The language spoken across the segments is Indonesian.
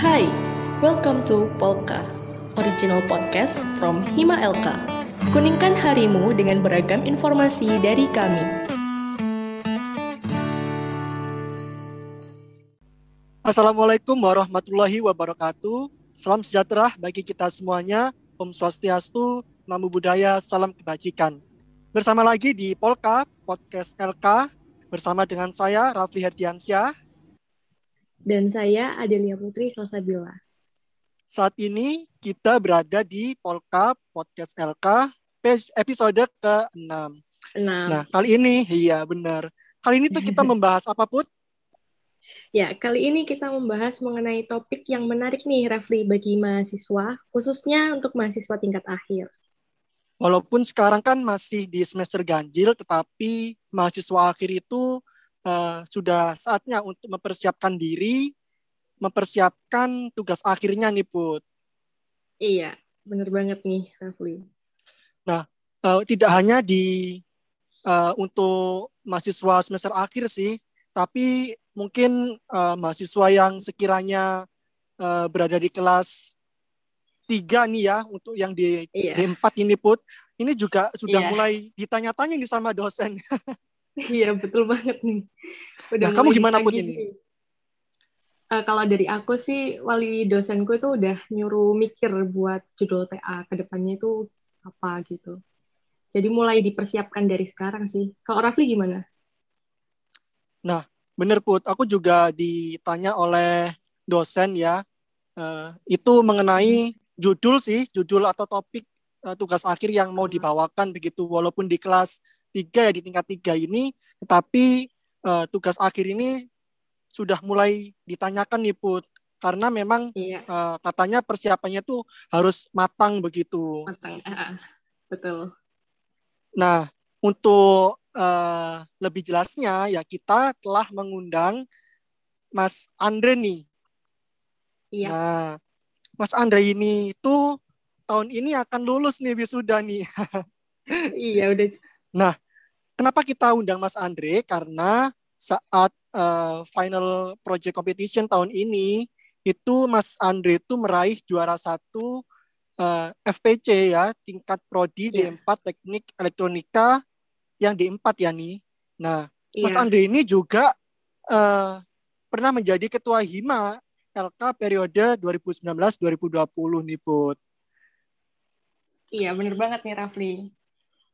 Hai, welcome to Polka, original podcast from Hima Elka. Kuningkan harimu dengan beragam informasi dari kami. Assalamualaikum warahmatullahi wabarakatuh. Salam sejahtera bagi kita semuanya. Om Swastiastu, Namo Buddhaya, Salam Kebajikan. Bersama lagi di Polka, Podcast LK, bersama dengan saya, Rafli Herdiansyah. Dan saya, Adelia Putri Salsabila. Saat ini kita berada di Polka, Podcast LK, episode ke-6. Nah, kali ini, iya benar. Kali ini tuh kita membahas apa, Put? Ya, kali ini kita membahas mengenai topik yang menarik nih, Rafli, bagi mahasiswa, khususnya untuk mahasiswa tingkat akhir. Walaupun sekarang kan masih di semester ganjil, tetapi mahasiswa akhir itu uh, sudah saatnya untuk mempersiapkan diri, mempersiapkan tugas akhirnya nih, Put. Iya, bener banget nih, Rafli. Nah, uh, tidak hanya di uh, untuk mahasiswa semester akhir sih, tapi mungkin uh, mahasiswa yang sekiranya uh, berada di kelas tiga nih ya untuk yang di iya. D4 ini put ini juga sudah iya. mulai ditanya-tanya nih sama dosen. iya betul banget nih. Udah nah kamu gimana put ini? Uh, kalau dari aku sih wali dosenku itu udah nyuruh mikir buat judul TA ke depannya itu apa gitu. Jadi mulai dipersiapkan dari sekarang sih. Kalau Rafli gimana? Nah, bener Put, aku juga ditanya oleh dosen ya, uh, itu mengenai judul sih, judul atau topik uh, tugas akhir yang mau dibawakan begitu, walaupun di kelas 3 ya, di tingkat 3 ini, tetapi uh, tugas akhir ini sudah mulai ditanyakan nih Put, karena memang iya. uh, katanya persiapannya tuh harus matang begitu. Matang, uh, betul. Nah, untuk uh, lebih jelasnya ya kita telah mengundang Mas Andre nih. Iya. Nah, Mas Andre ini itu tahun ini akan lulus nih wisuda nih. iya udah. Nah, kenapa kita undang Mas Andre? Karena saat uh, final project competition tahun ini itu Mas Andre itu meraih juara satu uh, eh, FPC ya tingkat prodi yeah. D4 Teknik Elektronika yang D4 ya nih. Nah, yeah. Mas Andre ini juga uh, pernah menjadi ketua HIMA LK periode 2019-2020 nih, Put. Iya, bener banget nih, Rafli.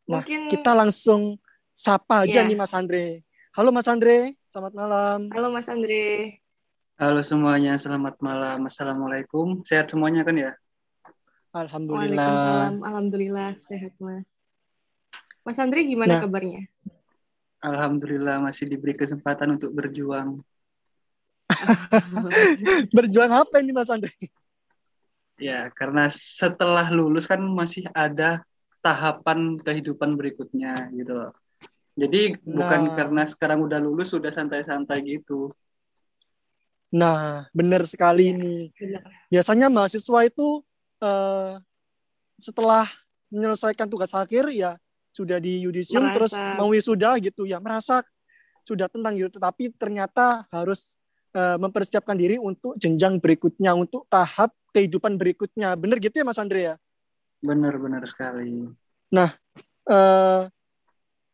Nah, Mungkin... kita langsung sapa aja yeah. nih Mas Andre. Halo Mas Andre, selamat malam. Halo Mas Andre. Halo semuanya, selamat malam. Assalamualaikum. Sehat semuanya kan ya? Alhamdulillah. Alhamdulillah sehat Mas. Mas Andri gimana nah, kabarnya? Alhamdulillah masih diberi kesempatan untuk berjuang. berjuang apa ini Mas Andri? Ya, karena setelah lulus kan masih ada tahapan kehidupan berikutnya gitu. Jadi nah, bukan karena sekarang udah lulus sudah santai-santai gitu. Nah, benar sekali ini. Biasanya mahasiswa itu uh, setelah menyelesaikan tugas akhir ya sudah di yudisium merasa... terus mau wisuda gitu ya merasa sudah tenang gitu tapi ternyata harus uh, mempersiapkan diri untuk jenjang berikutnya untuk tahap kehidupan berikutnya benar gitu ya Mas Andre ya benar benar sekali nah uh,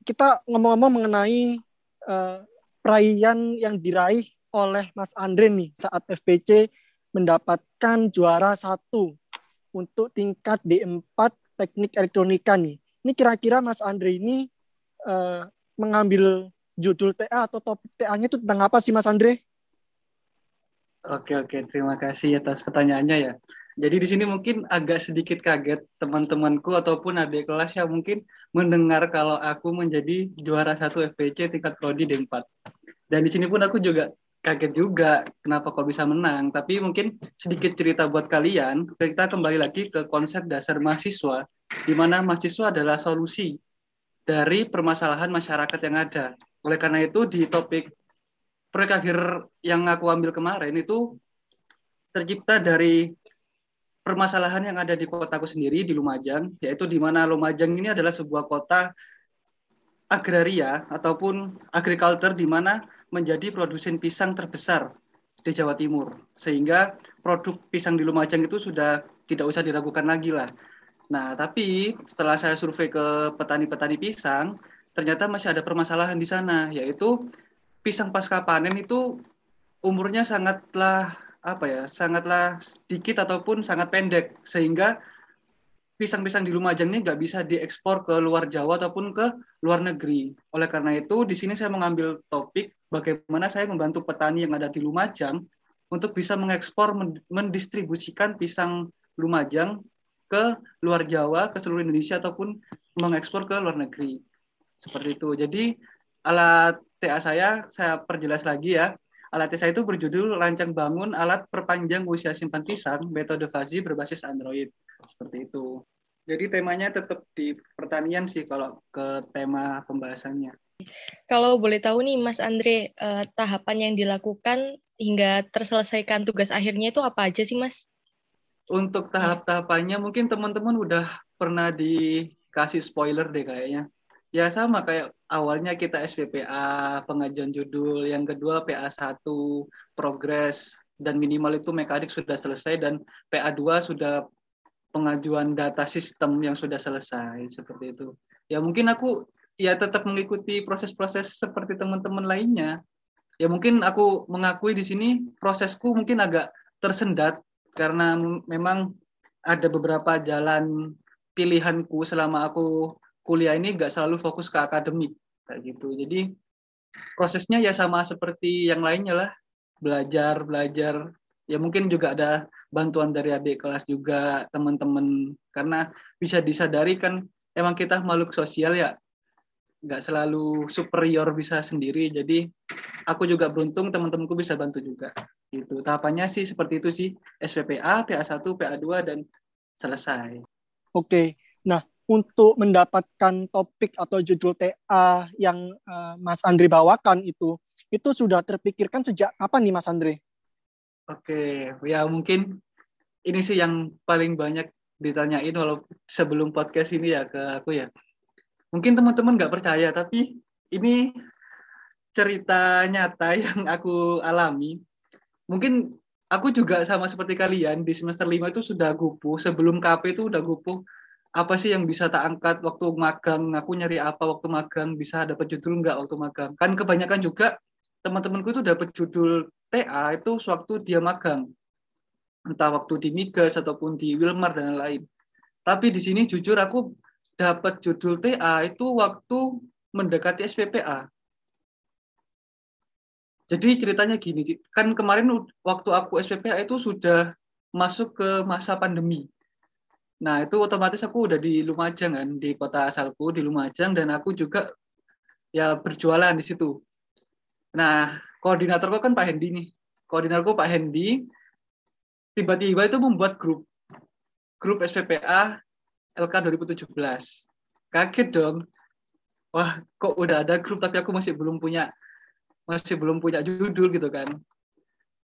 kita ngomong-ngomong mengenai uh, perayaan yang diraih oleh Mas Andre nih saat FPC mendapatkan juara satu untuk tingkat D4 teknik elektronika nih ini kira-kira Mas Andre ini uh, mengambil judul TA atau topik TA-nya itu tentang apa sih Mas Andre? Oke oke terima kasih atas pertanyaannya ya. Jadi di sini mungkin agak sedikit kaget teman-temanku ataupun adik kelas yang mungkin mendengar kalau aku menjadi juara satu FPC tingkat prodi D4. Dan di sini pun aku juga kaget juga kenapa kok bisa menang. Tapi mungkin sedikit cerita buat kalian. Kita kembali lagi ke konsep dasar mahasiswa di mana mahasiswa adalah solusi dari permasalahan masyarakat yang ada. Oleh karena itu di topik proyek akhir yang aku ambil kemarin itu tercipta dari permasalahan yang ada di kotaku sendiri di Lumajang, yaitu di mana Lumajang ini adalah sebuah kota agraria ataupun agriculture di mana menjadi produsen pisang terbesar di Jawa Timur. Sehingga produk pisang di Lumajang itu sudah tidak usah diragukan lagi lah. Nah, tapi setelah saya survei ke petani-petani pisang, ternyata masih ada permasalahan di sana, yaitu pisang pasca panen itu umurnya sangatlah apa ya, sangatlah sedikit ataupun sangat pendek, sehingga pisang-pisang di Lumajang ini nggak bisa diekspor ke luar Jawa ataupun ke luar negeri. Oleh karena itu, di sini saya mengambil topik bagaimana saya membantu petani yang ada di Lumajang untuk bisa mengekspor, mendistribusikan pisang Lumajang ke luar Jawa, ke seluruh Indonesia ataupun mengekspor ke luar negeri. Seperti itu. Jadi alat TA saya saya perjelas lagi ya. Alat saya itu berjudul Rancang Bangun Alat Perpanjang Usia Simpan Pisang Metode Fazi berbasis Android. Seperti itu. Jadi temanya tetap di pertanian sih kalau ke tema pembahasannya. Kalau boleh tahu nih Mas Andre, eh, tahapan yang dilakukan hingga terselesaikan tugas akhirnya itu apa aja sih Mas? Untuk tahap-tahapannya mungkin teman-teman udah pernah dikasih spoiler deh kayaknya. Ya sama kayak awalnya kita SPPA, pengajuan judul, yang kedua PA1, progres, dan minimal itu mekanik sudah selesai, dan PA2 sudah pengajuan data sistem yang sudah selesai, seperti itu. Ya mungkin aku ya tetap mengikuti proses-proses seperti teman-teman lainnya. Ya mungkin aku mengakui di sini prosesku mungkin agak tersendat karena memang ada beberapa jalan pilihanku selama aku kuliah ini gak selalu fokus ke akademik kayak gitu. Jadi prosesnya ya sama seperti yang lainnya lah, belajar, belajar. Ya mungkin juga ada bantuan dari adik kelas juga, teman-teman. Karena bisa disadari kan emang kita makhluk sosial ya, nggak selalu superior bisa sendiri jadi aku juga beruntung teman-temanku bisa bantu juga gitu tahapannya sih seperti itu sih SPPA PA1 PA2 dan selesai oke nah untuk mendapatkan topik atau judul TA yang uh, Mas Andri bawakan itu itu sudah terpikirkan sejak kapan nih Mas Andri oke ya mungkin ini sih yang paling banyak ditanyain walau sebelum podcast ini ya ke aku ya. Mungkin teman-teman nggak percaya tapi ini cerita nyata yang aku alami. Mungkin aku juga sama seperti kalian di semester 5 itu sudah gupuh sebelum KP itu udah gupuh apa sih yang bisa tak angkat waktu magang? Aku nyari apa waktu magang? Bisa dapat judul nggak waktu magang? Kan kebanyakan juga teman-temanku itu dapat judul TA itu sewaktu dia magang. Entah waktu di Migas ataupun di Wilmar dan lain-lain. Tapi di sini jujur aku dapat judul TA itu waktu mendekati SPPA. Jadi ceritanya gini, kan kemarin waktu aku SPPA itu sudah masuk ke masa pandemi. Nah, itu otomatis aku udah di Lumajang kan, di kota asalku di Lumajang dan aku juga ya berjualan di situ. Nah, koordinatorku kan Pak Hendi nih. Koordinatorku Pak Hendi tiba-tiba itu membuat grup grup SPPA LK 2017. Kaget dong. Wah, kok udah ada grup tapi aku masih belum punya masih belum punya judul gitu kan.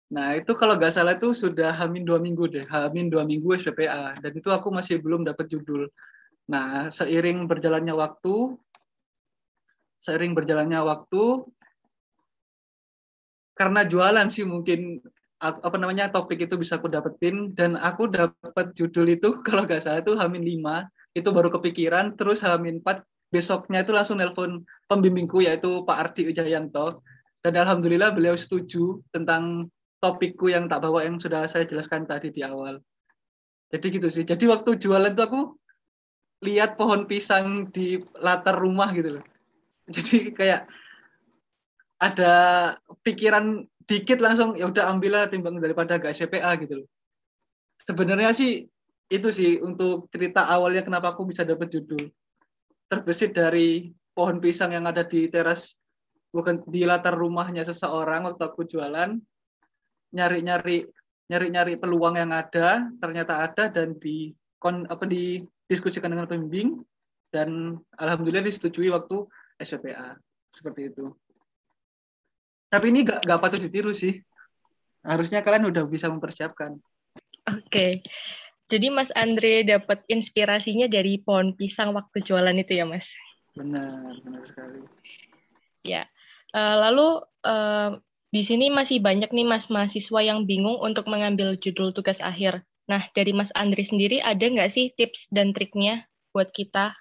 Nah, itu kalau nggak salah itu sudah hamin dua minggu deh, hamin dua minggu SPPA. Dan itu aku masih belum dapat judul. Nah, seiring berjalannya waktu, seiring berjalannya waktu, karena jualan sih mungkin apa namanya topik itu bisa aku dapetin dan aku dapat judul itu kalau nggak salah itu Hamin 5 itu baru kepikiran terus Hamin 4 besoknya itu langsung nelpon pembimbingku yaitu Pak Ardi Ujayanto dan alhamdulillah beliau setuju tentang topikku yang tak bawa yang sudah saya jelaskan tadi di awal. Jadi gitu sih. Jadi waktu jualan tuh aku lihat pohon pisang di latar rumah gitu loh. Jadi kayak ada pikiran dikit langsung ya udah ambillah timbang daripada gak SPPA gitu loh. Sebenarnya sih itu sih untuk cerita awalnya kenapa aku bisa dapat judul. Terbesit dari pohon pisang yang ada di teras bukan di latar rumahnya seseorang waktu aku jualan nyari-nyari nyari-nyari peluang yang ada ternyata ada dan di kon, apa didiskusikan dengan pembimbing dan alhamdulillah disetujui waktu SPPA seperti itu. Tapi ini gak, gak patut ditiru sih. Harusnya kalian udah bisa mempersiapkan. Oke. Okay. Jadi Mas Andre dapat inspirasinya dari pohon pisang waktu jualan itu ya, Mas? Benar, benar sekali. Ya. Uh, lalu uh, di sini masih banyak nih Mas mahasiswa yang bingung untuk mengambil judul tugas akhir. Nah, dari Mas Andri sendiri ada nggak sih tips dan triknya buat kita?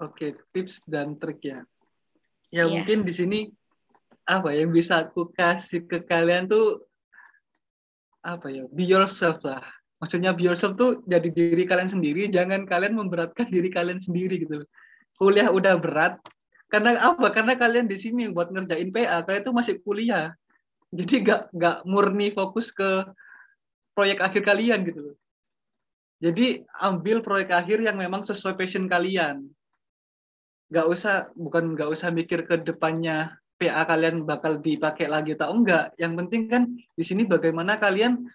Oke, tips dan trik ya. Ya yeah. mungkin di sini apa yang bisa aku kasih ke kalian tuh apa ya? Be yourself lah. Maksudnya be yourself tuh jadi diri kalian sendiri, jangan kalian memberatkan diri kalian sendiri gitu. Kuliah udah berat, karena apa? Karena kalian di sini buat ngerjain PA, kalian itu masih kuliah. Jadi gak gak murni fokus ke proyek akhir kalian gitu Jadi ambil proyek akhir yang memang sesuai passion kalian. Gak usah, bukan gak usah mikir ke depannya PA kalian bakal dipakai lagi atau enggak. Yang penting kan di sini bagaimana kalian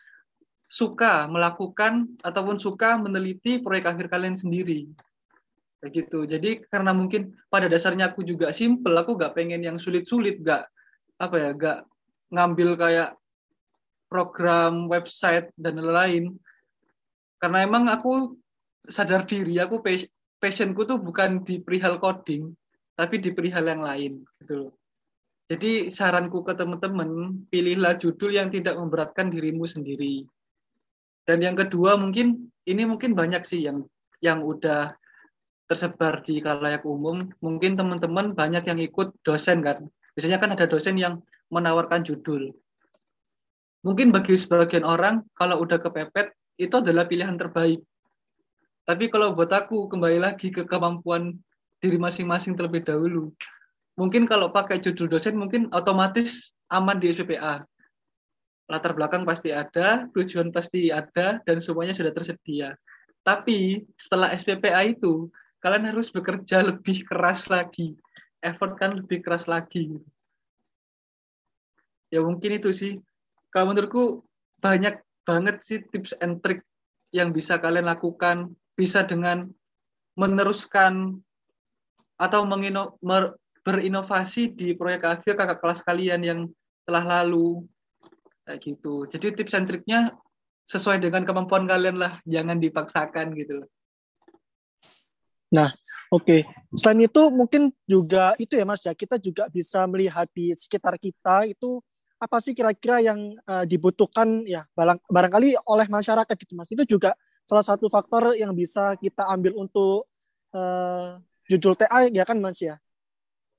suka melakukan ataupun suka meneliti proyek akhir kalian sendiri kayak gitu. Jadi karena mungkin pada dasarnya aku juga simple aku gak pengen yang sulit-sulit gak apa ya gak ngambil kayak program website dan lain-lain. Karena emang aku sadar diri aku passionku tuh bukan di perihal coding tapi di perihal yang lain gitu jadi saranku ke teman-teman pilihlah judul yang tidak memberatkan dirimu sendiri. Dan yang kedua mungkin ini mungkin banyak sih yang yang udah tersebar di kalayak umum, mungkin teman-teman banyak yang ikut dosen kan. Biasanya kan ada dosen yang menawarkan judul. Mungkin bagi sebagian orang, kalau udah kepepet, itu adalah pilihan terbaik. Tapi kalau buat aku, kembali lagi ke kemampuan diri masing-masing terlebih dahulu. Mungkin kalau pakai judul dosen, mungkin otomatis aman di SPPA. Latar belakang pasti ada, tujuan pasti ada, dan semuanya sudah tersedia. Tapi setelah SPPA itu, kalian harus bekerja lebih keras lagi. Effort kan lebih keras lagi. Ya mungkin itu sih. Kalau menurutku banyak banget sih tips and trick yang bisa kalian lakukan bisa dengan meneruskan atau mengino, berinovasi di proyek akhir kakak kelas kalian yang telah lalu. Kayak gitu. Jadi tips and triknya sesuai dengan kemampuan kalian lah. Jangan dipaksakan gitu Nah, oke. Okay. Selain itu mungkin juga itu ya Mas ya, kita juga bisa melihat di sekitar kita itu apa sih kira-kira yang uh, dibutuhkan ya barang, barangkali oleh masyarakat gitu Mas. Itu juga salah satu faktor yang bisa kita ambil untuk uh, judul TA ya kan Mas ya?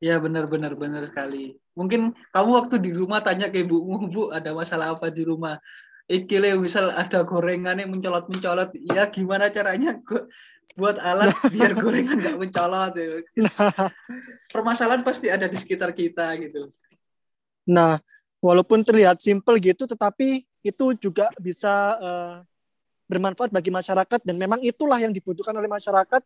Ya benar benar benar sekali. Mungkin kamu waktu di rumah tanya ke ibumu, Bu, ada masalah apa di rumah? Ikile misal ada gorengan yang mencolot-mencolot, ya gimana caranya buat alat biar gorengan nggak mencolot ya. Permasalahan pasti ada di sekitar kita gitu. Nah, walaupun terlihat simple gitu, tetapi itu juga bisa uh, bermanfaat bagi masyarakat dan memang itulah yang dibutuhkan oleh masyarakat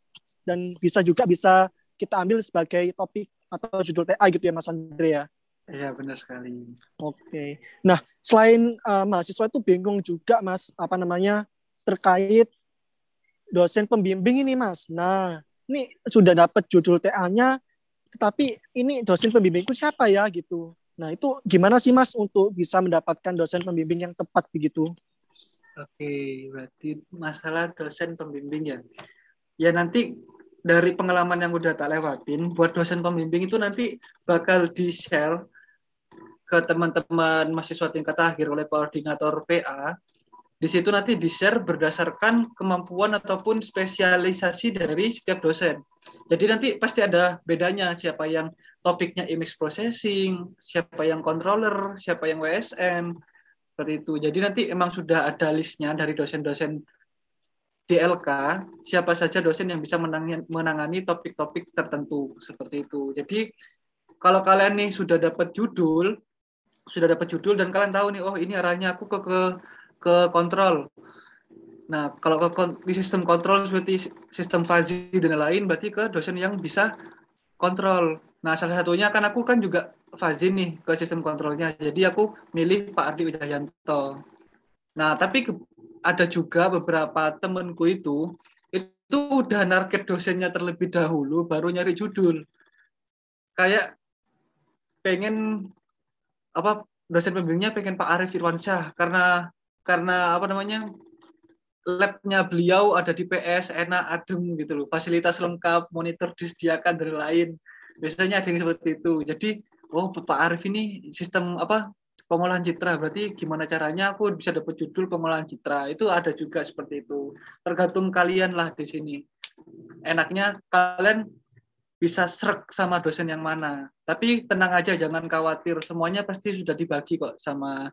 dan bisa juga bisa kita ambil sebagai topik atau judul TA gitu ya Mas Andre ya. Iya benar sekali. Oke. Nah selain uh, mahasiswa itu bingung juga Mas apa namanya terkait dosen pembimbing ini mas. Nah ini sudah dapat judul TA-nya, tetapi ini dosen pembimbingku siapa ya gitu. Nah itu gimana sih mas untuk bisa mendapatkan dosen pembimbing yang tepat begitu? Oke, berarti masalah dosen pembimbing ya. Ya nanti dari pengalaman yang udah tak lewatin, buat dosen pembimbing itu nanti bakal di-share ke teman-teman mahasiswa tingkat akhir oleh koordinator PA di situ nanti di-share berdasarkan kemampuan ataupun spesialisasi dari setiap dosen. Jadi nanti pasti ada bedanya siapa yang topiknya image processing, siapa yang controller, siapa yang WSN, seperti itu. Jadi nanti emang sudah ada listnya dari dosen-dosen DLK, siapa saja dosen yang bisa menangani topik-topik tertentu seperti itu. Jadi kalau kalian nih sudah dapat judul, sudah dapat judul dan kalian tahu nih, oh ini arahnya aku ke ke ke kontrol. Nah, kalau ke di sistem kontrol seperti sistem fuzzy dan lain, berarti ke dosen yang bisa kontrol. Nah, salah satunya kan aku kan juga fuzzy nih ke sistem kontrolnya. Jadi aku milih Pak Ardi Wijayanto. Nah, tapi ada juga beberapa temenku itu itu udah narket dosennya terlebih dahulu baru nyari judul. Kayak pengen apa dosen pembimbingnya pengen Pak Arif Irwansyah karena karena apa namanya labnya beliau ada di PS enak adem gitu loh. Fasilitas lengkap monitor disediakan dari lain. Biasanya ada yang seperti itu. Jadi oh Pak Arif ini sistem apa pengolahan citra. Berarti gimana caranya aku bisa dapat judul pengolahan citra? Itu ada juga seperti itu. Tergantung kalian lah di sini. Enaknya kalian bisa serak sama dosen yang mana. Tapi tenang aja, jangan khawatir. Semuanya pasti sudah dibagi kok sama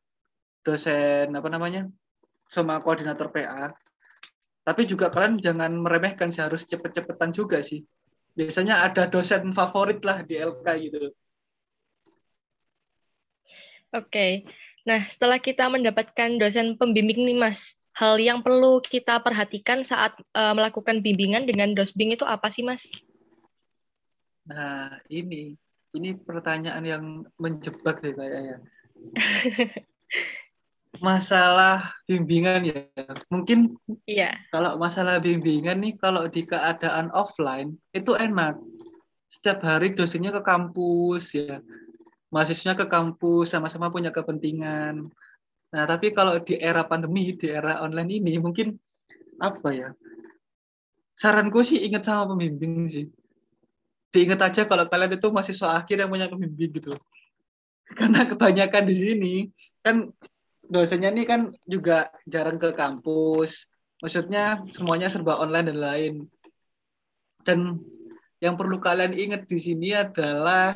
dosen apa namanya, sama koordinator PA. Tapi juga kalian jangan meremehkan sih, harus cepet-cepetan juga sih. Biasanya ada dosen favorit lah di LK gitu. Oke, nah setelah kita mendapatkan dosen pembimbing nih Mas, hal yang perlu kita perhatikan saat uh, melakukan bimbingan dengan dosbing itu apa sih Mas? Nah, ini ini pertanyaan yang menjebak deh kayaknya. masalah bimbingan ya. Mungkin iya. Kalau masalah bimbingan nih kalau di keadaan offline itu enak. Setiap hari dosennya ke kampus ya. Mahasiswanya ke kampus sama-sama punya kepentingan. Nah, tapi kalau di era pandemi, di era online ini mungkin apa ya? Saranku sih ingat sama pembimbing sih diingat aja kalau kalian itu mahasiswa akhir yang punya pembimbing gitu. Karena kebanyakan di sini kan dosennya ini kan juga jarang ke kampus. Maksudnya semuanya serba online dan lain. Dan yang perlu kalian ingat di sini adalah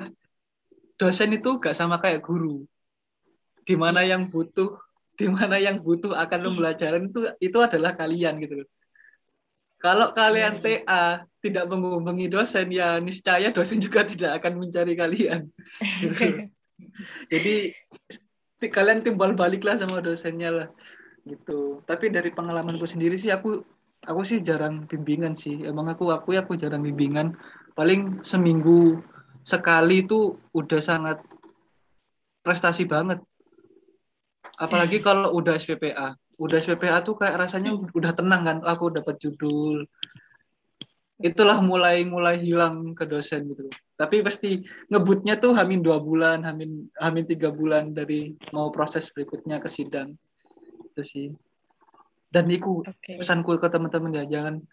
dosen itu gak sama kayak guru. Di mana yang butuh, di mana yang butuh akan pembelajaran itu itu adalah kalian gitu kalau kalian iya, iya. TA tidak menghubungi dosen, ya niscaya dosen juga tidak akan mencari kalian. Jadi kalian timbal baliklah sama dosennya lah, gitu. Tapi dari pengalamanku sendiri sih aku aku sih jarang bimbingan sih. Emang aku aku aku jarang bimbingan. Paling seminggu sekali itu udah sangat prestasi banget. Apalagi kalau udah SPPA udah SPPA tuh kayak rasanya udah tenang kan aku dapat judul itulah mulai mulai hilang ke dosen gitu tapi pasti ngebutnya tuh hamin dua bulan hamin hamin tiga bulan dari mau proses berikutnya ke sidang itu sih dan itu okay. pesanku ke teman-teman ya jangan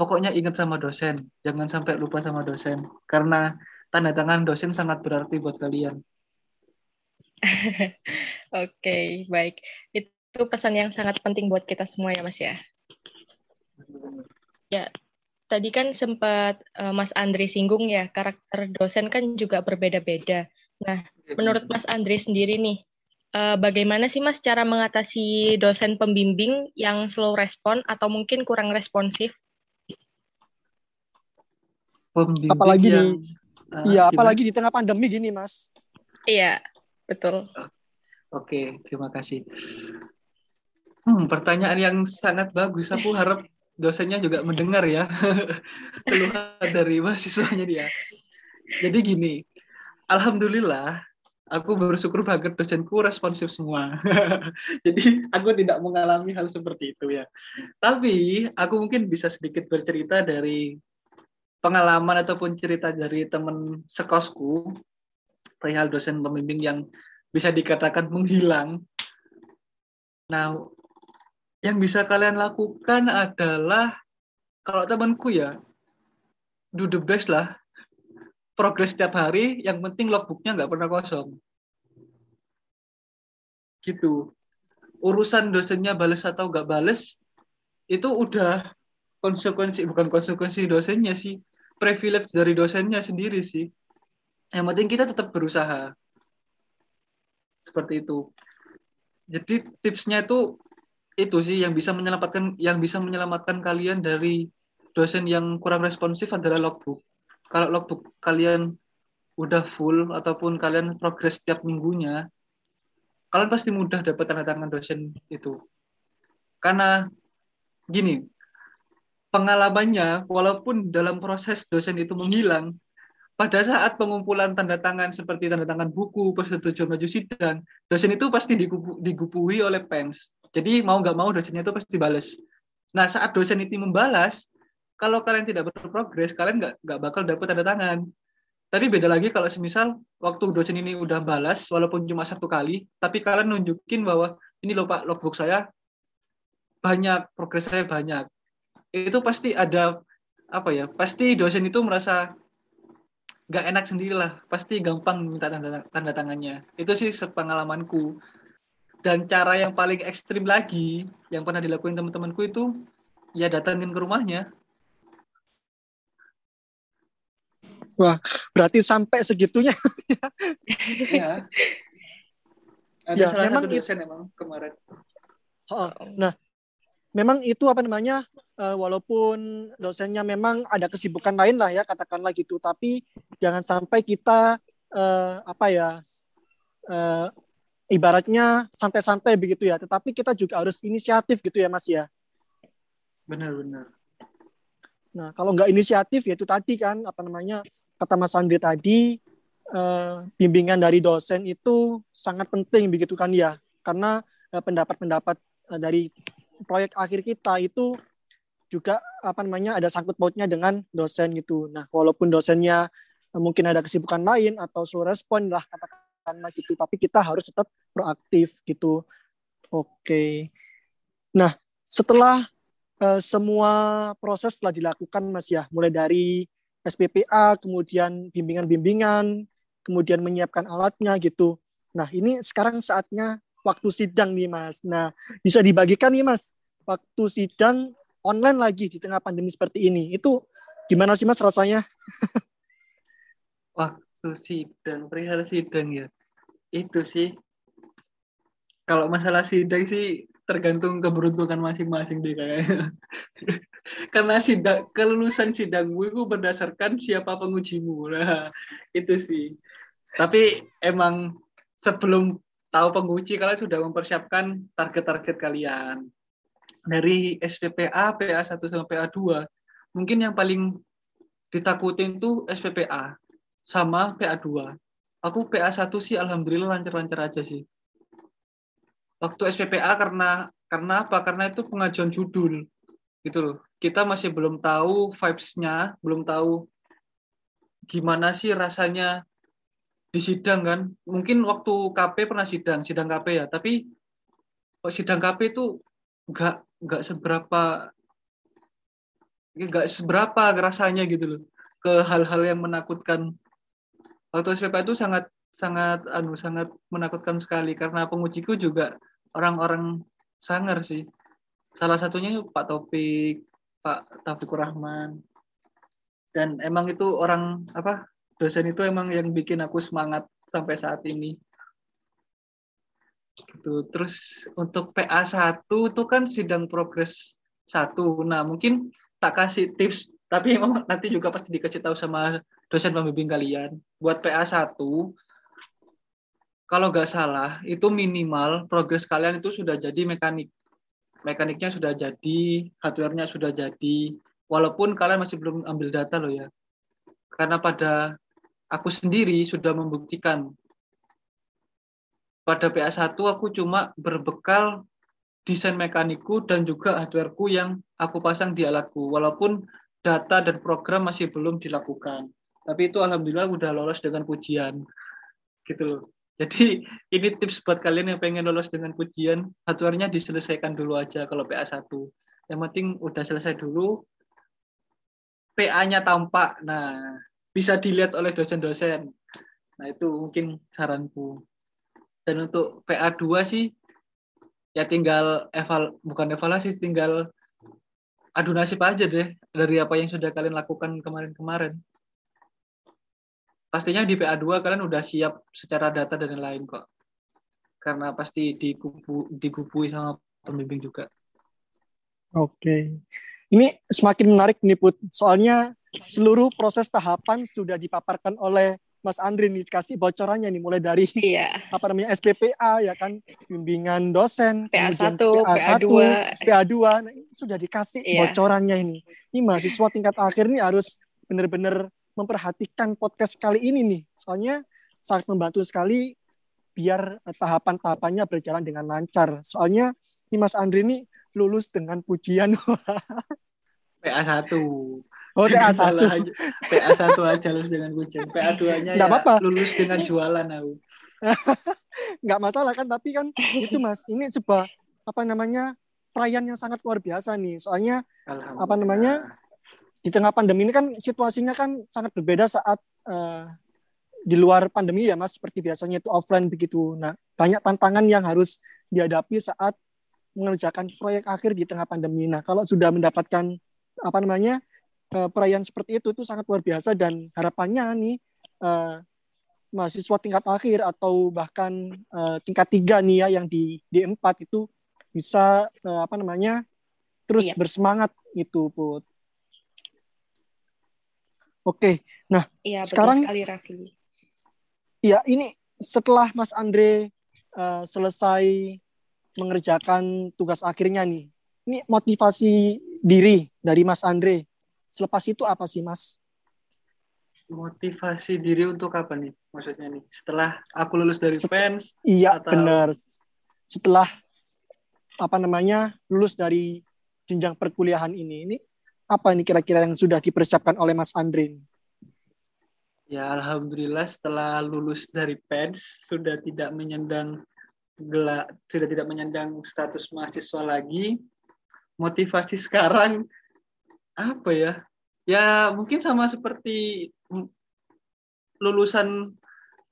pokoknya ingat sama dosen jangan sampai lupa sama dosen karena tanda tangan dosen sangat berarti buat kalian Oke, okay, baik. Itu pesan yang sangat penting buat kita semua ya, Mas ya. Ya, tadi kan sempat uh, Mas Andri singgung ya, karakter dosen kan juga berbeda-beda. Nah, menurut Mas Andri sendiri nih, uh, bagaimana sih Mas cara mengatasi dosen pembimbing yang slow respon atau mungkin kurang responsif? Pembimbing apalagi yang, di, uh, iya, apalagi di tengah pandemi gini, Mas. Iya, betul. Oke, terima kasih. Hmm, pertanyaan yang sangat bagus. Aku harap dosennya juga mendengar ya keluhan dari mahasiswanya dia. Jadi gini, alhamdulillah aku bersyukur banget dosenku responsif semua. Jadi aku tidak mengalami hal seperti itu ya. Tapi aku mungkin bisa sedikit bercerita dari pengalaman ataupun cerita dari teman sekosku perihal dosen pembimbing yang bisa dikatakan menghilang. Nah, yang bisa kalian lakukan adalah kalau temanku ya do the best lah. Progres setiap hari yang penting logbooknya nggak pernah kosong. Gitu. Urusan dosennya bales atau nggak bales itu udah konsekuensi bukan konsekuensi dosennya sih. Privilege dari dosennya sendiri sih. Yang penting kita tetap berusaha. Seperti itu. Jadi tipsnya itu itu sih yang bisa menyelamatkan yang bisa menyelamatkan kalian dari dosen yang kurang responsif adalah logbook kalau logbook kalian udah full ataupun kalian progres setiap minggunya kalian pasti mudah dapat tanda tangan dosen itu karena gini pengalamannya walaupun dalam proses dosen itu menghilang pada saat pengumpulan tanda tangan seperti tanda tangan buku, persetujuan maju sidang, dosen itu pasti digupu, digupuhi oleh PEMS. Jadi mau nggak mau dosennya itu pasti balas. Nah saat dosen itu membalas, kalau kalian tidak berprogres, kalian nggak nggak bakal dapat tanda tangan. Tapi beda lagi kalau semisal waktu dosen ini udah balas, walaupun cuma satu kali, tapi kalian nunjukin bahwa ini loh Pak, logbook saya banyak, progres saya banyak. Itu pasti ada apa ya? Pasti dosen itu merasa nggak enak sendirilah pasti gampang minta tanda, tanda tangannya itu sih sepengalamanku dan cara yang paling ekstrim lagi yang pernah dilakuin teman-temanku itu ya datangin ke rumahnya Wah, berarti sampai segitunya. ya. Ada Ya, salah memang satu dosen emang kemarin. Oh, Nah, memang itu apa namanya? eh, walaupun dosennya memang ada kesibukan lain lah ya, katakanlah gitu. Tapi jangan sampai kita eh, apa ya? eh, ibaratnya santai-santai begitu ya. Tetapi kita juga harus inisiatif gitu ya, Mas ya. Benar-benar. Nah, kalau nggak inisiatif ya itu tadi kan apa namanya kata Mas Andri tadi eh, bimbingan dari dosen itu sangat penting begitu kan ya karena eh, pendapat-pendapat eh, dari proyek akhir kita itu juga apa namanya ada sangkut pautnya dengan dosen gitu. Nah, walaupun dosennya mungkin ada kesibukan lain atau slow respon lah katakanlah gitu, tapi kita harus tetap proaktif gitu. Oke. Nah, setelah eh, semua proses telah dilakukan Mas ya, mulai dari SPPA, kemudian bimbingan-bimbingan, kemudian menyiapkan alatnya gitu. Nah, ini sekarang saatnya waktu sidang nih Mas. Nah, bisa dibagikan nih Mas, waktu sidang online lagi di tengah pandemi seperti ini. Itu gimana sih Mas rasanya? Waktu sidang, perihal sidang ya. Itu sih. Kalau masalah sidang sih tergantung keberuntungan masing-masing deh kayaknya. Karena sidang kelulusan sidangmu itu berdasarkan siapa pengujimu. Nah, itu sih. Tapi emang sebelum tahu penguji kalian sudah mempersiapkan target-target kalian. Dari SPPA, PA1 sama PA2, mungkin yang paling ditakutin tuh SPPA sama PA2. Aku PA1 sih alhamdulillah lancar-lancar aja sih. Waktu SPPA karena karena apa? Karena itu pengajuan judul. Gitu loh. Kita masih belum tahu vibes-nya, belum tahu gimana sih rasanya di sidang kan. Mungkin waktu KP pernah sidang, sidang KP ya, tapi sidang KP itu nggak nggak seberapa nggak seberapa rasanya gitu loh ke hal-hal yang menakutkan waktu SPP itu sangat sangat anu sangat menakutkan sekali. Karena pengujiku juga orang-orang sangar sih. Salah satunya Pak Topik Pak Taufikur Rahman. Dan emang itu orang apa dosen itu emang yang bikin aku semangat sampai saat ini. Gitu. Terus untuk PA 1 itu kan sidang progres satu. Nah mungkin tak kasih tips tapi emang nanti juga pasti dikasih tahu sama dosen pembimbing kalian. Buat PA 1 kalau nggak salah itu minimal progres kalian itu sudah jadi mekanik. Mekaniknya sudah jadi hardware-nya sudah jadi. Walaupun kalian masih belum ambil data loh ya. Karena pada aku sendiri sudah membuktikan. Pada PA1 aku cuma berbekal desain mekaniku dan juga hardwareku yang aku pasang di alatku. Walaupun data dan program masih belum dilakukan tapi itu alhamdulillah udah lolos dengan pujian. Gitu loh. Jadi ini tips buat kalian yang pengen lolos dengan pujian hardware-nya diselesaikan dulu aja kalau PA1 yang penting udah selesai dulu PA-nya tampak. Nah bisa dilihat oleh dosen-dosen. Nah itu mungkin saranku. Dan untuk PA2 sih ya tinggal eval bukan evaluasi tinggal adu nasib aja deh dari apa yang sudah kalian lakukan kemarin-kemarin pastinya di PA2 kalian udah siap secara data dan lain-lain kok karena pasti digubu digubui sama pembimbing juga Oke. Ini semakin menarik nih Put. Soalnya seluruh proses tahapan sudah dipaparkan oleh Mas Andri nih kasih bocorannya nih mulai dari Iya. apa namanya SPPA ya kan bimbingan dosen PA1, kemudian PA2. PA2 nah, ini sudah dikasih Iya. bocorannya ini ini mahasiswa tingkat akhir nih harus benar-benar memperhatikan podcast kali ini nih soalnya sangat membantu sekali biar eh, tahapan-tahapannya berjalan dengan lancar soalnya ini Mas Andri nih lulus dengan pujian PA1 oh Jangan TA1 salah aja. PA1 aja lulus dengan pujian PA2 nya Nggak ya apa-apa. lulus dengan jualan aku nggak masalah kan tapi kan itu Mas ini coba apa namanya perayaan yang sangat luar biasa nih soalnya. Apa namanya? Di tengah pandemi ini kan situasinya kan sangat berbeda saat uh, di luar pandemi ya Mas seperti biasanya itu offline begitu. Nah, banyak tantangan yang harus dihadapi saat mengerjakan proyek akhir di tengah pandemi. Nah, kalau sudah mendapatkan apa namanya uh, perayaan seperti itu itu sangat luar biasa dan harapannya nih uh, mahasiswa tingkat akhir atau bahkan uh, tingkat tiga nih ya yang di di empat itu bisa uh, apa namanya terus iya. bersemangat itu put. Oke, nah iya, sekarang sekali, Raffi. Iya, ini setelah Mas Andre uh, selesai mengerjakan tugas akhirnya nih, ini motivasi diri dari Mas Andre. Selepas itu apa sih, Mas? Motivasi diri untuk apa nih? Maksudnya nih, setelah aku lulus dari Set PENS? Iya, atau... benar. Setelah apa namanya lulus dari jenjang perkuliahan ini, ini apa ini kira-kira yang sudah dipersiapkan oleh Mas Andrin? Ya, alhamdulillah setelah lulus dari PEDS sudah tidak menyandang gelak, sudah tidak menyandang status mahasiswa lagi. Motivasi sekarang apa ya? Ya mungkin sama seperti lulusan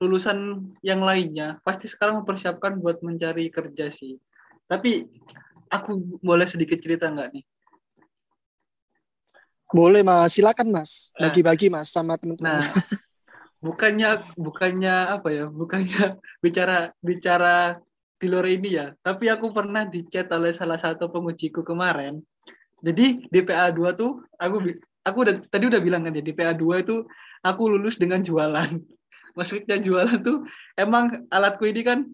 lulusan yang lainnya. Pasti sekarang mempersiapkan buat mencari kerja sih. Tapi aku boleh sedikit cerita nggak nih? Boleh mas, silakan mas. Nah. Bagi-bagi mas sama teman-teman. Nah, bukannya bukannya apa ya? Bukannya bicara bicara di luar ini ya. Tapi aku pernah dicat oleh salah satu pengujiku kemarin. Jadi DPA 2 tuh aku aku udah tadi udah bilang kan ya DPA 2 itu aku lulus dengan jualan. Maksudnya jualan tuh emang alatku ini kan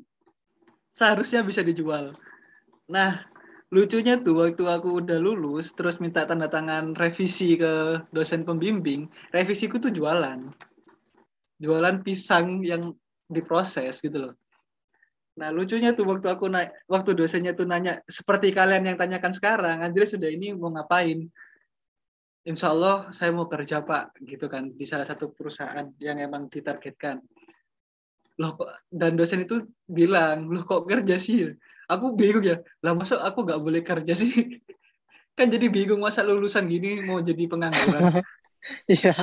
seharusnya bisa dijual. Nah, lucunya tuh waktu aku udah lulus terus minta tanda tangan revisi ke dosen pembimbing revisiku tuh jualan. Jualan pisang yang diproses gitu loh. Nah lucunya tuh waktu aku naik waktu dosennya tuh nanya seperti kalian yang tanyakan sekarang Andre sudah ini mau ngapain? Insya Allah saya mau kerja pak gitu kan di salah satu perusahaan yang emang ditargetkan. Loh kok? Dan dosen itu bilang loh kok kerja sih aku bingung ya. Lah masuk aku nggak boleh kerja sih? Kan jadi bingung masa lulusan gini mau jadi pengangguran. Iya.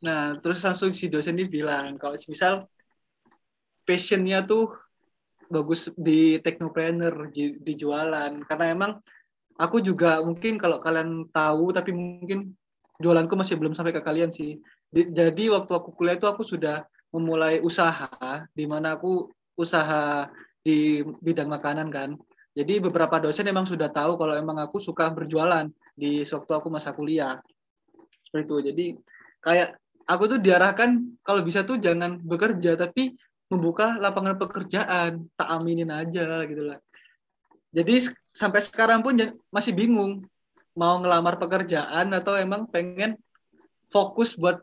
Nah terus langsung si dosen ini bilang kalau misal passionnya tuh bagus di teknopreneur di, di jualan. Karena emang aku juga mungkin kalau kalian tahu tapi mungkin jualanku masih belum sampai ke kalian sih. Di, jadi waktu aku kuliah itu aku sudah memulai usaha di mana aku usaha di bidang makanan kan. Jadi beberapa dosen emang sudah tahu kalau emang aku suka berjualan di waktu aku masa kuliah. Seperti itu. Jadi kayak aku tuh diarahkan kalau bisa tuh jangan bekerja tapi membuka lapangan pekerjaan, tak aminin aja gitu lah. Jadi sampai sekarang pun masih bingung mau ngelamar pekerjaan atau emang pengen fokus buat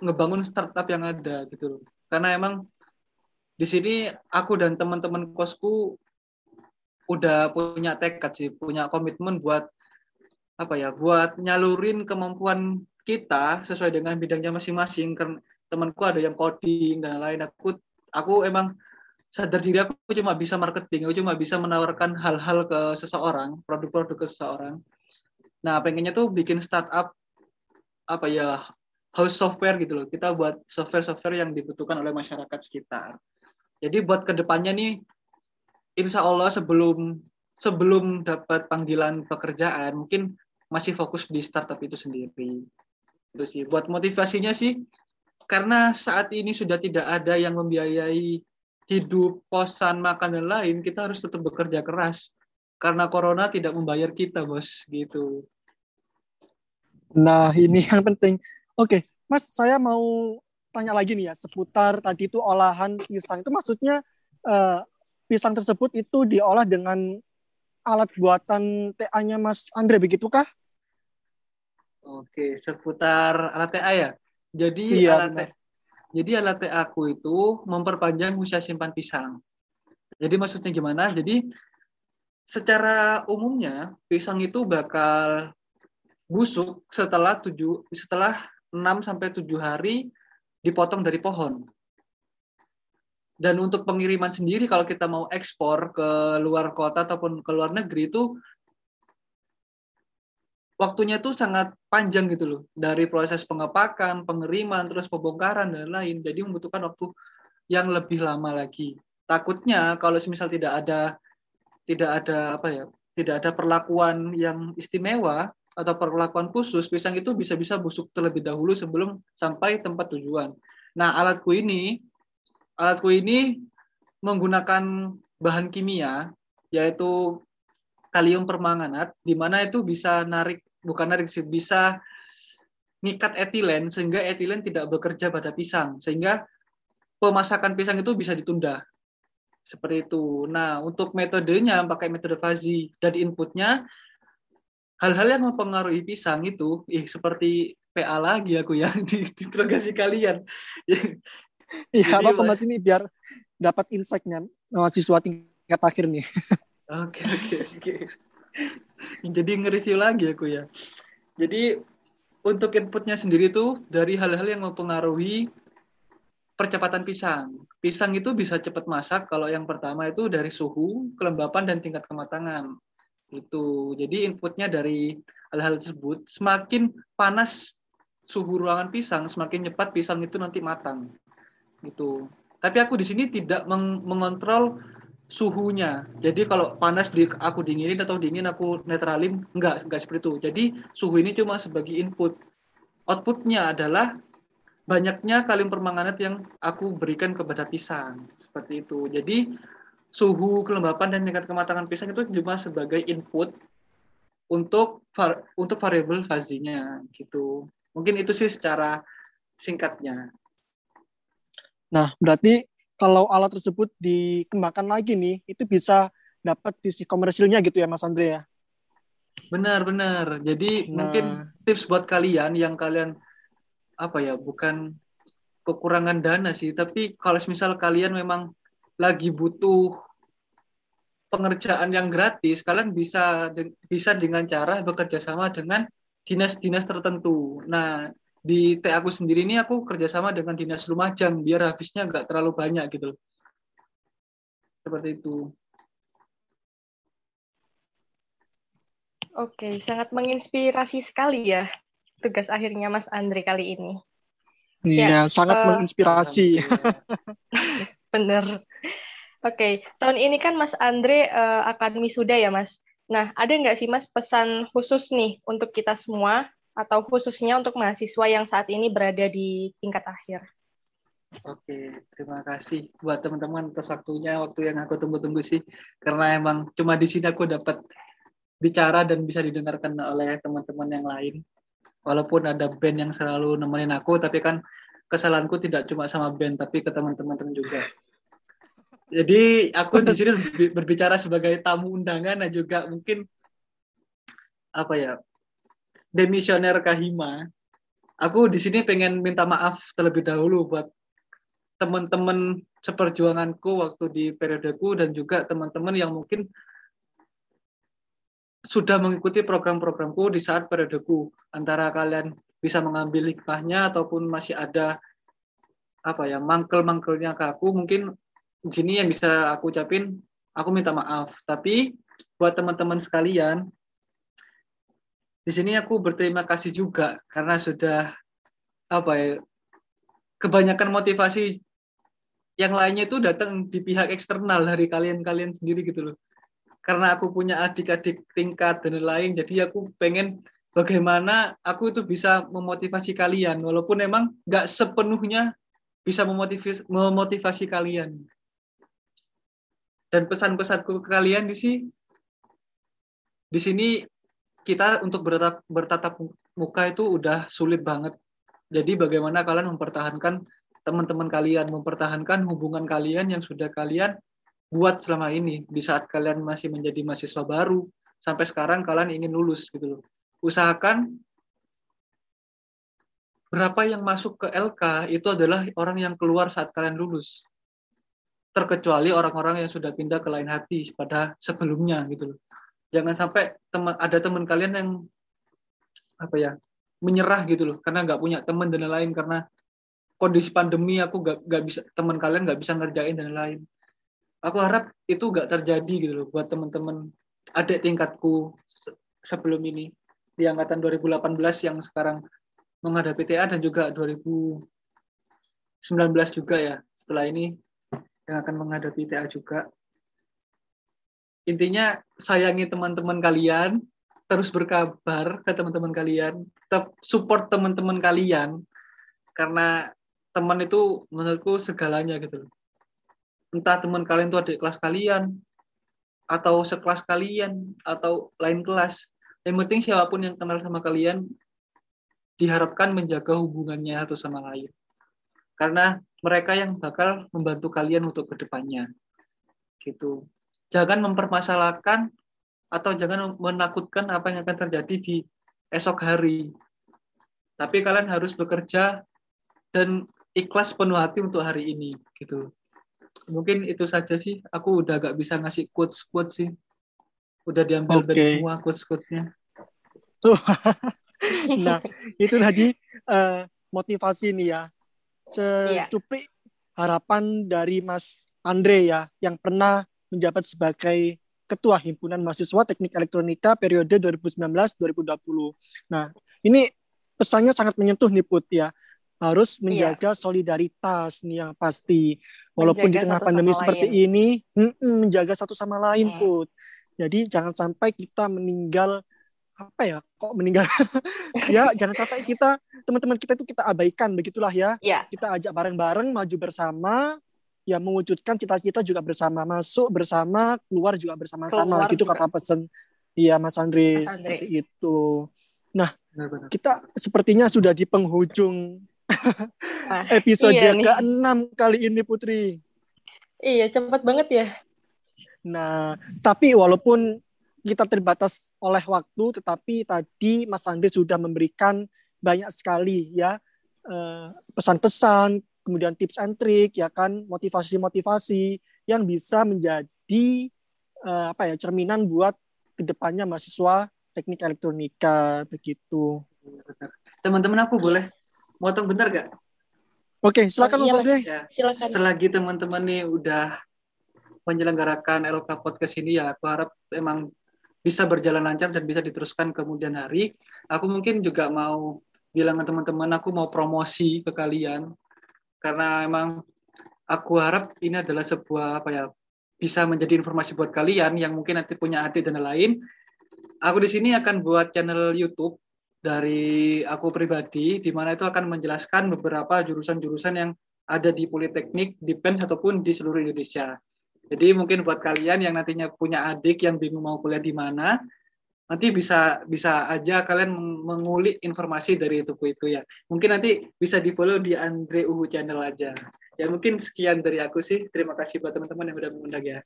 ngebangun startup yang ada gitu loh. Karena emang di sini aku dan teman-teman kosku udah punya tekad sih, punya komitmen buat apa ya, buat nyalurin kemampuan kita sesuai dengan bidangnya masing-masing. Karena temanku ada yang coding dan lain. Aku aku emang sadar diri aku cuma bisa marketing, aku cuma bisa menawarkan hal-hal ke seseorang, produk-produk ke seseorang. Nah, pengennya tuh bikin startup apa ya house software gitu loh. Kita buat software-software yang dibutuhkan oleh masyarakat sekitar. Jadi buat ke depannya nih, insya Allah sebelum sebelum dapat panggilan pekerjaan, mungkin masih fokus di startup itu sendiri. Itu sih. Buat motivasinya sih, karena saat ini sudah tidak ada yang membiayai hidup, kosan, makan dan lain, kita harus tetap bekerja keras. Karena corona tidak membayar kita, bos, gitu. Nah, ini yang penting. Oke, Mas, saya mau tanya lagi nih ya seputar tadi itu olahan pisang itu maksudnya uh, pisang tersebut itu diolah dengan alat buatan TA-nya Mas Andre begitukah? Oke, seputar alat TA ya. Jadi iya, alat TA, jadi alat TA aku itu memperpanjang usia simpan pisang. Jadi maksudnya gimana? Jadi secara umumnya pisang itu bakal busuk setelah tujuh setelah 6 sampai 7 hari dipotong dari pohon. Dan untuk pengiriman sendiri kalau kita mau ekspor ke luar kota ataupun ke luar negeri itu waktunya tuh sangat panjang gitu loh dari proses pengepakan, pengiriman, terus pembongkaran dan lain. Jadi membutuhkan waktu yang lebih lama lagi. Takutnya kalau misal tidak ada tidak ada apa ya, tidak ada perlakuan yang istimewa atau perlakuan khusus, pisang itu bisa-bisa busuk terlebih dahulu sebelum sampai tempat tujuan. Nah, alatku ini alatku ini menggunakan bahan kimia yaitu kalium permanganat di mana itu bisa narik bukan narik sih bisa ngikat etilen sehingga etilen tidak bekerja pada pisang sehingga pemasakan pisang itu bisa ditunda seperti itu. Nah untuk metodenya pakai metode fazi dan inputnya hal-hal yang mempengaruhi pisang itu eh, seperti PA lagi aku ya di interogasi kalian. Iya apa mas ini biar dapat insight-nya mahasiswa tingkat akhir nih. Oke oke oke. Jadi nge-review lagi aku ya. Jadi untuk inputnya sendiri tuh dari hal-hal yang mempengaruhi percepatan pisang. Pisang itu bisa cepat masak kalau yang pertama itu dari suhu, kelembapan dan tingkat kematangan. Itu. Jadi inputnya dari hal-hal tersebut semakin panas suhu ruangan pisang, semakin cepat pisang itu nanti matang. Gitu. Tapi aku di sini tidak meng mengontrol suhunya. Jadi kalau panas di aku dinginin atau dingin aku netralin, enggak, enggak seperti itu. Jadi suhu ini cuma sebagai input. Outputnya adalah banyaknya kalium permanganat yang aku berikan kepada pisang. Seperti itu. Jadi suhu, kelembapan, dan tingkat kematangan pisang itu cuma sebagai input untuk var, untuk variabel fazinya gitu. Mungkin itu sih secara singkatnya. Nah, berarti kalau alat tersebut dikembangkan lagi nih, itu bisa dapat sisi komersilnya gitu ya Mas Andre ya? Benar, benar. Jadi nah. mungkin tips buat kalian yang kalian apa ya, bukan kekurangan dana sih, tapi kalau misal kalian memang lagi butuh pengerjaan yang gratis, kalian bisa bisa dengan cara bekerja sama dengan dinas-dinas tertentu. Nah, di T aku sendiri ini aku kerjasama dengan dinas Lumajang biar habisnya nggak terlalu banyak gitu seperti itu Oke, sangat menginspirasi sekali ya tugas akhirnya Mas Andre kali ini. Iya, ya, sangat uh, menginspirasi. Bener. Oke, tahun ini kan Mas Andre uh, akan wisuda ya Mas. Nah, ada nggak sih Mas pesan khusus nih untuk kita semua atau khususnya untuk mahasiswa yang saat ini berada di tingkat akhir. Oke, terima kasih buat teman-teman atas waktunya, waktu yang aku tunggu-tunggu sih. Karena emang cuma di sini aku dapat bicara dan bisa didengarkan oleh teman-teman yang lain. Walaupun ada band yang selalu nemenin aku, tapi kan kesalahanku tidak cuma sama band, tapi ke teman-teman juga. Jadi aku di sini berbicara sebagai tamu undangan dan juga mungkin apa ya demisioner Kahima. Aku di sini pengen minta maaf terlebih dahulu buat teman-teman seperjuanganku waktu di periodeku dan juga teman-teman yang mungkin sudah mengikuti program-programku di saat periodeku. Antara kalian bisa mengambil hikmahnya ataupun masih ada apa ya mangkel-mangkelnya ke aku mungkin di sini yang bisa aku ucapin aku minta maaf tapi buat teman-teman sekalian di sini aku berterima kasih juga karena sudah apa ya kebanyakan motivasi yang lainnya itu datang di pihak eksternal dari kalian-kalian sendiri gitu loh. Karena aku punya adik-adik tingkat dan lain, jadi aku pengen bagaimana aku itu bisa memotivasi kalian, walaupun memang nggak sepenuhnya bisa memotivasi, memotivasi kalian. Dan pesan-pesanku ke kalian di sini, di sini kita untuk bertatap, bertatap muka itu udah sulit banget. Jadi bagaimana kalian mempertahankan teman-teman kalian, mempertahankan hubungan kalian yang sudah kalian buat selama ini di saat kalian masih menjadi mahasiswa baru sampai sekarang kalian ingin lulus gitu loh. Usahakan berapa yang masuk ke LK itu adalah orang yang keluar saat kalian lulus. Terkecuali orang-orang yang sudah pindah ke lain hati pada sebelumnya gitu loh. Jangan sampai teman ada teman kalian yang apa ya menyerah gitu loh karena nggak punya teman dan lain-lain karena kondisi pandemi aku nggak nggak bisa teman kalian nggak bisa ngerjain dan lain aku harap itu nggak terjadi gitu loh buat teman-teman adik tingkatku sebelum ini di angkatan 2018 yang sekarang menghadapi TA dan juga 2019 juga ya setelah ini yang akan menghadapi TA juga. Intinya sayangi teman-teman kalian, terus berkabar ke teman-teman kalian, tetap support teman-teman kalian karena teman itu menurutku segalanya gitu. Entah teman kalian itu adik kelas kalian atau sekelas kalian atau lain kelas. Yang penting siapa pun yang kenal sama kalian diharapkan menjaga hubungannya satu sama lain. Karena mereka yang bakal membantu kalian untuk ke depannya. Gitu. Jangan mempermasalahkan atau jangan menakutkan apa yang akan terjadi di esok hari. Tapi kalian harus bekerja dan ikhlas penuh hati untuk hari ini gitu. Mungkin itu saja sih. Aku udah gak bisa ngasih quotes quotes sih. Udah diambil okay. dari semua quotes quotesnya. nah itu tadi uh, motivasi nih ya secuplik yeah. harapan dari Mas Andre ya yang pernah menjabat sebagai Ketua Himpunan Mahasiswa Teknik Elektronika periode 2019-2020. Nah, ini pesannya sangat menyentuh nih Put ya. Harus iya. menjaga yeah. solidaritas nih yang pasti. Walaupun menjaga di tengah pandemi seperti lain. ini, menjaga satu sama lain hmm. Put. Jadi jangan sampai kita meninggal apa ya kok meninggal? Ya jangan sampai kita teman-teman kita itu kita abaikan begitulah ya. Yeah. kita ajak bareng-bareng maju bersama ya mewujudkan cita-cita juga bersama masuk bersama keluar juga bersama-sama gitu juga. kata pesan iya Mas Andre, Mas seperti itu. Nah Benar-benar. kita sepertinya sudah di penghujung ah, episode iya ke-6 kali ini Putri. Iya cepat banget ya nah tapi walaupun kita terbatas oleh waktu, tetapi tadi Mas Andre sudah memberikan banyak sekali ya eh, pesan-pesan, kemudian tips and trik, ya kan, motivasi-motivasi yang bisa menjadi uh, apa ya cerminan buat ke depannya mahasiswa teknik elektronika begitu. Teman-teman aku boleh motong bentar gak? Oke, silakan oh, iya, Mas ya, silakan. Selagi teman-teman nih udah menyelenggarakan LK Podcast ini ya, aku harap emang bisa berjalan lancar dan bisa diteruskan kemudian hari. Aku mungkin juga mau bilang ke teman-teman aku mau promosi ke kalian karena emang aku harap ini adalah sebuah apa ya bisa menjadi informasi buat kalian yang mungkin nanti punya adik dan lain. Aku di sini akan buat channel YouTube dari aku pribadi di mana itu akan menjelaskan beberapa jurusan-jurusan yang ada di Politeknik, di PENS ataupun di seluruh Indonesia. Jadi mungkin buat kalian yang nantinya punya adik yang bingung mau kuliah di mana, nanti bisa bisa aja kalian mengulik informasi dari buku itu ya. Mungkin nanti bisa di follow di Andre Uhu channel aja. Ya mungkin sekian dari aku sih. Terima kasih buat teman-teman yang udah mengundang ya.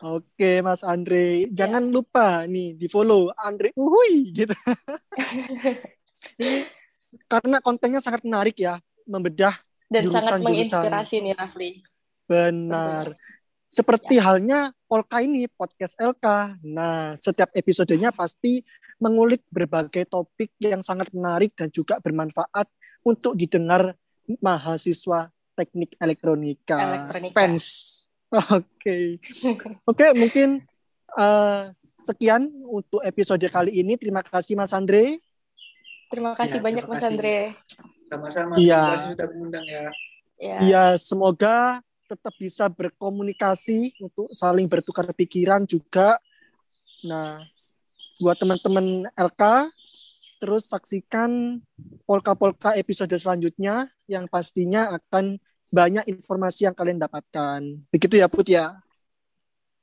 Oke Mas Andre, jangan lupa nih di follow Andre Uhui gitu. Ini karena kontennya sangat menarik ya, membedah dan jurusan, sangat menginspirasi nih Rafli. Benar. Seperti ya. halnya Polka ini, podcast LK. Nah, setiap episodenya pasti mengulik berbagai topik yang sangat menarik dan juga bermanfaat untuk didengar mahasiswa teknik elektronika. elektronika. PENS. Oke. Okay. Oke, okay, mungkin uh, sekian untuk episode kali ini. Terima kasih Mas Andre. Terima kasih ya, banyak terima Mas Andre. Sama-sama. Iya. Sudah mengundang ya. Iya, ya, semoga tetap bisa berkomunikasi untuk saling bertukar pikiran juga. Nah, buat teman-teman LK, terus saksikan polka-polka episode selanjutnya yang pastinya akan banyak informasi yang kalian dapatkan. Begitu ya, Put ya?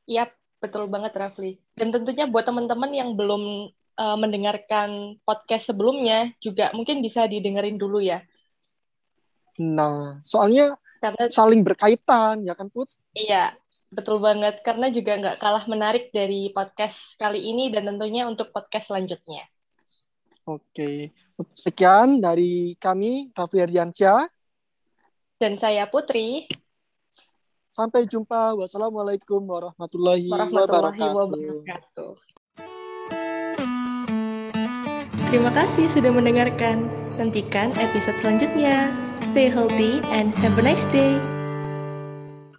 Iya, betul banget, Rafli. Dan tentunya buat teman-teman yang belum uh, mendengarkan podcast sebelumnya, juga mungkin bisa didengerin dulu ya. Nah, soalnya karena saling berkaitan ya kan Put? Iya betul banget karena juga nggak kalah menarik dari podcast kali ini dan tentunya untuk podcast selanjutnya. Oke sekian dari kami Raffi Ardiansyah dan saya Putri. Sampai jumpa. Wassalamualaikum warahmatullahi, warahmatullahi wabarakatuh. Terima kasih sudah mendengarkan. Nantikan episode selanjutnya. Stay healthy and have a nice day.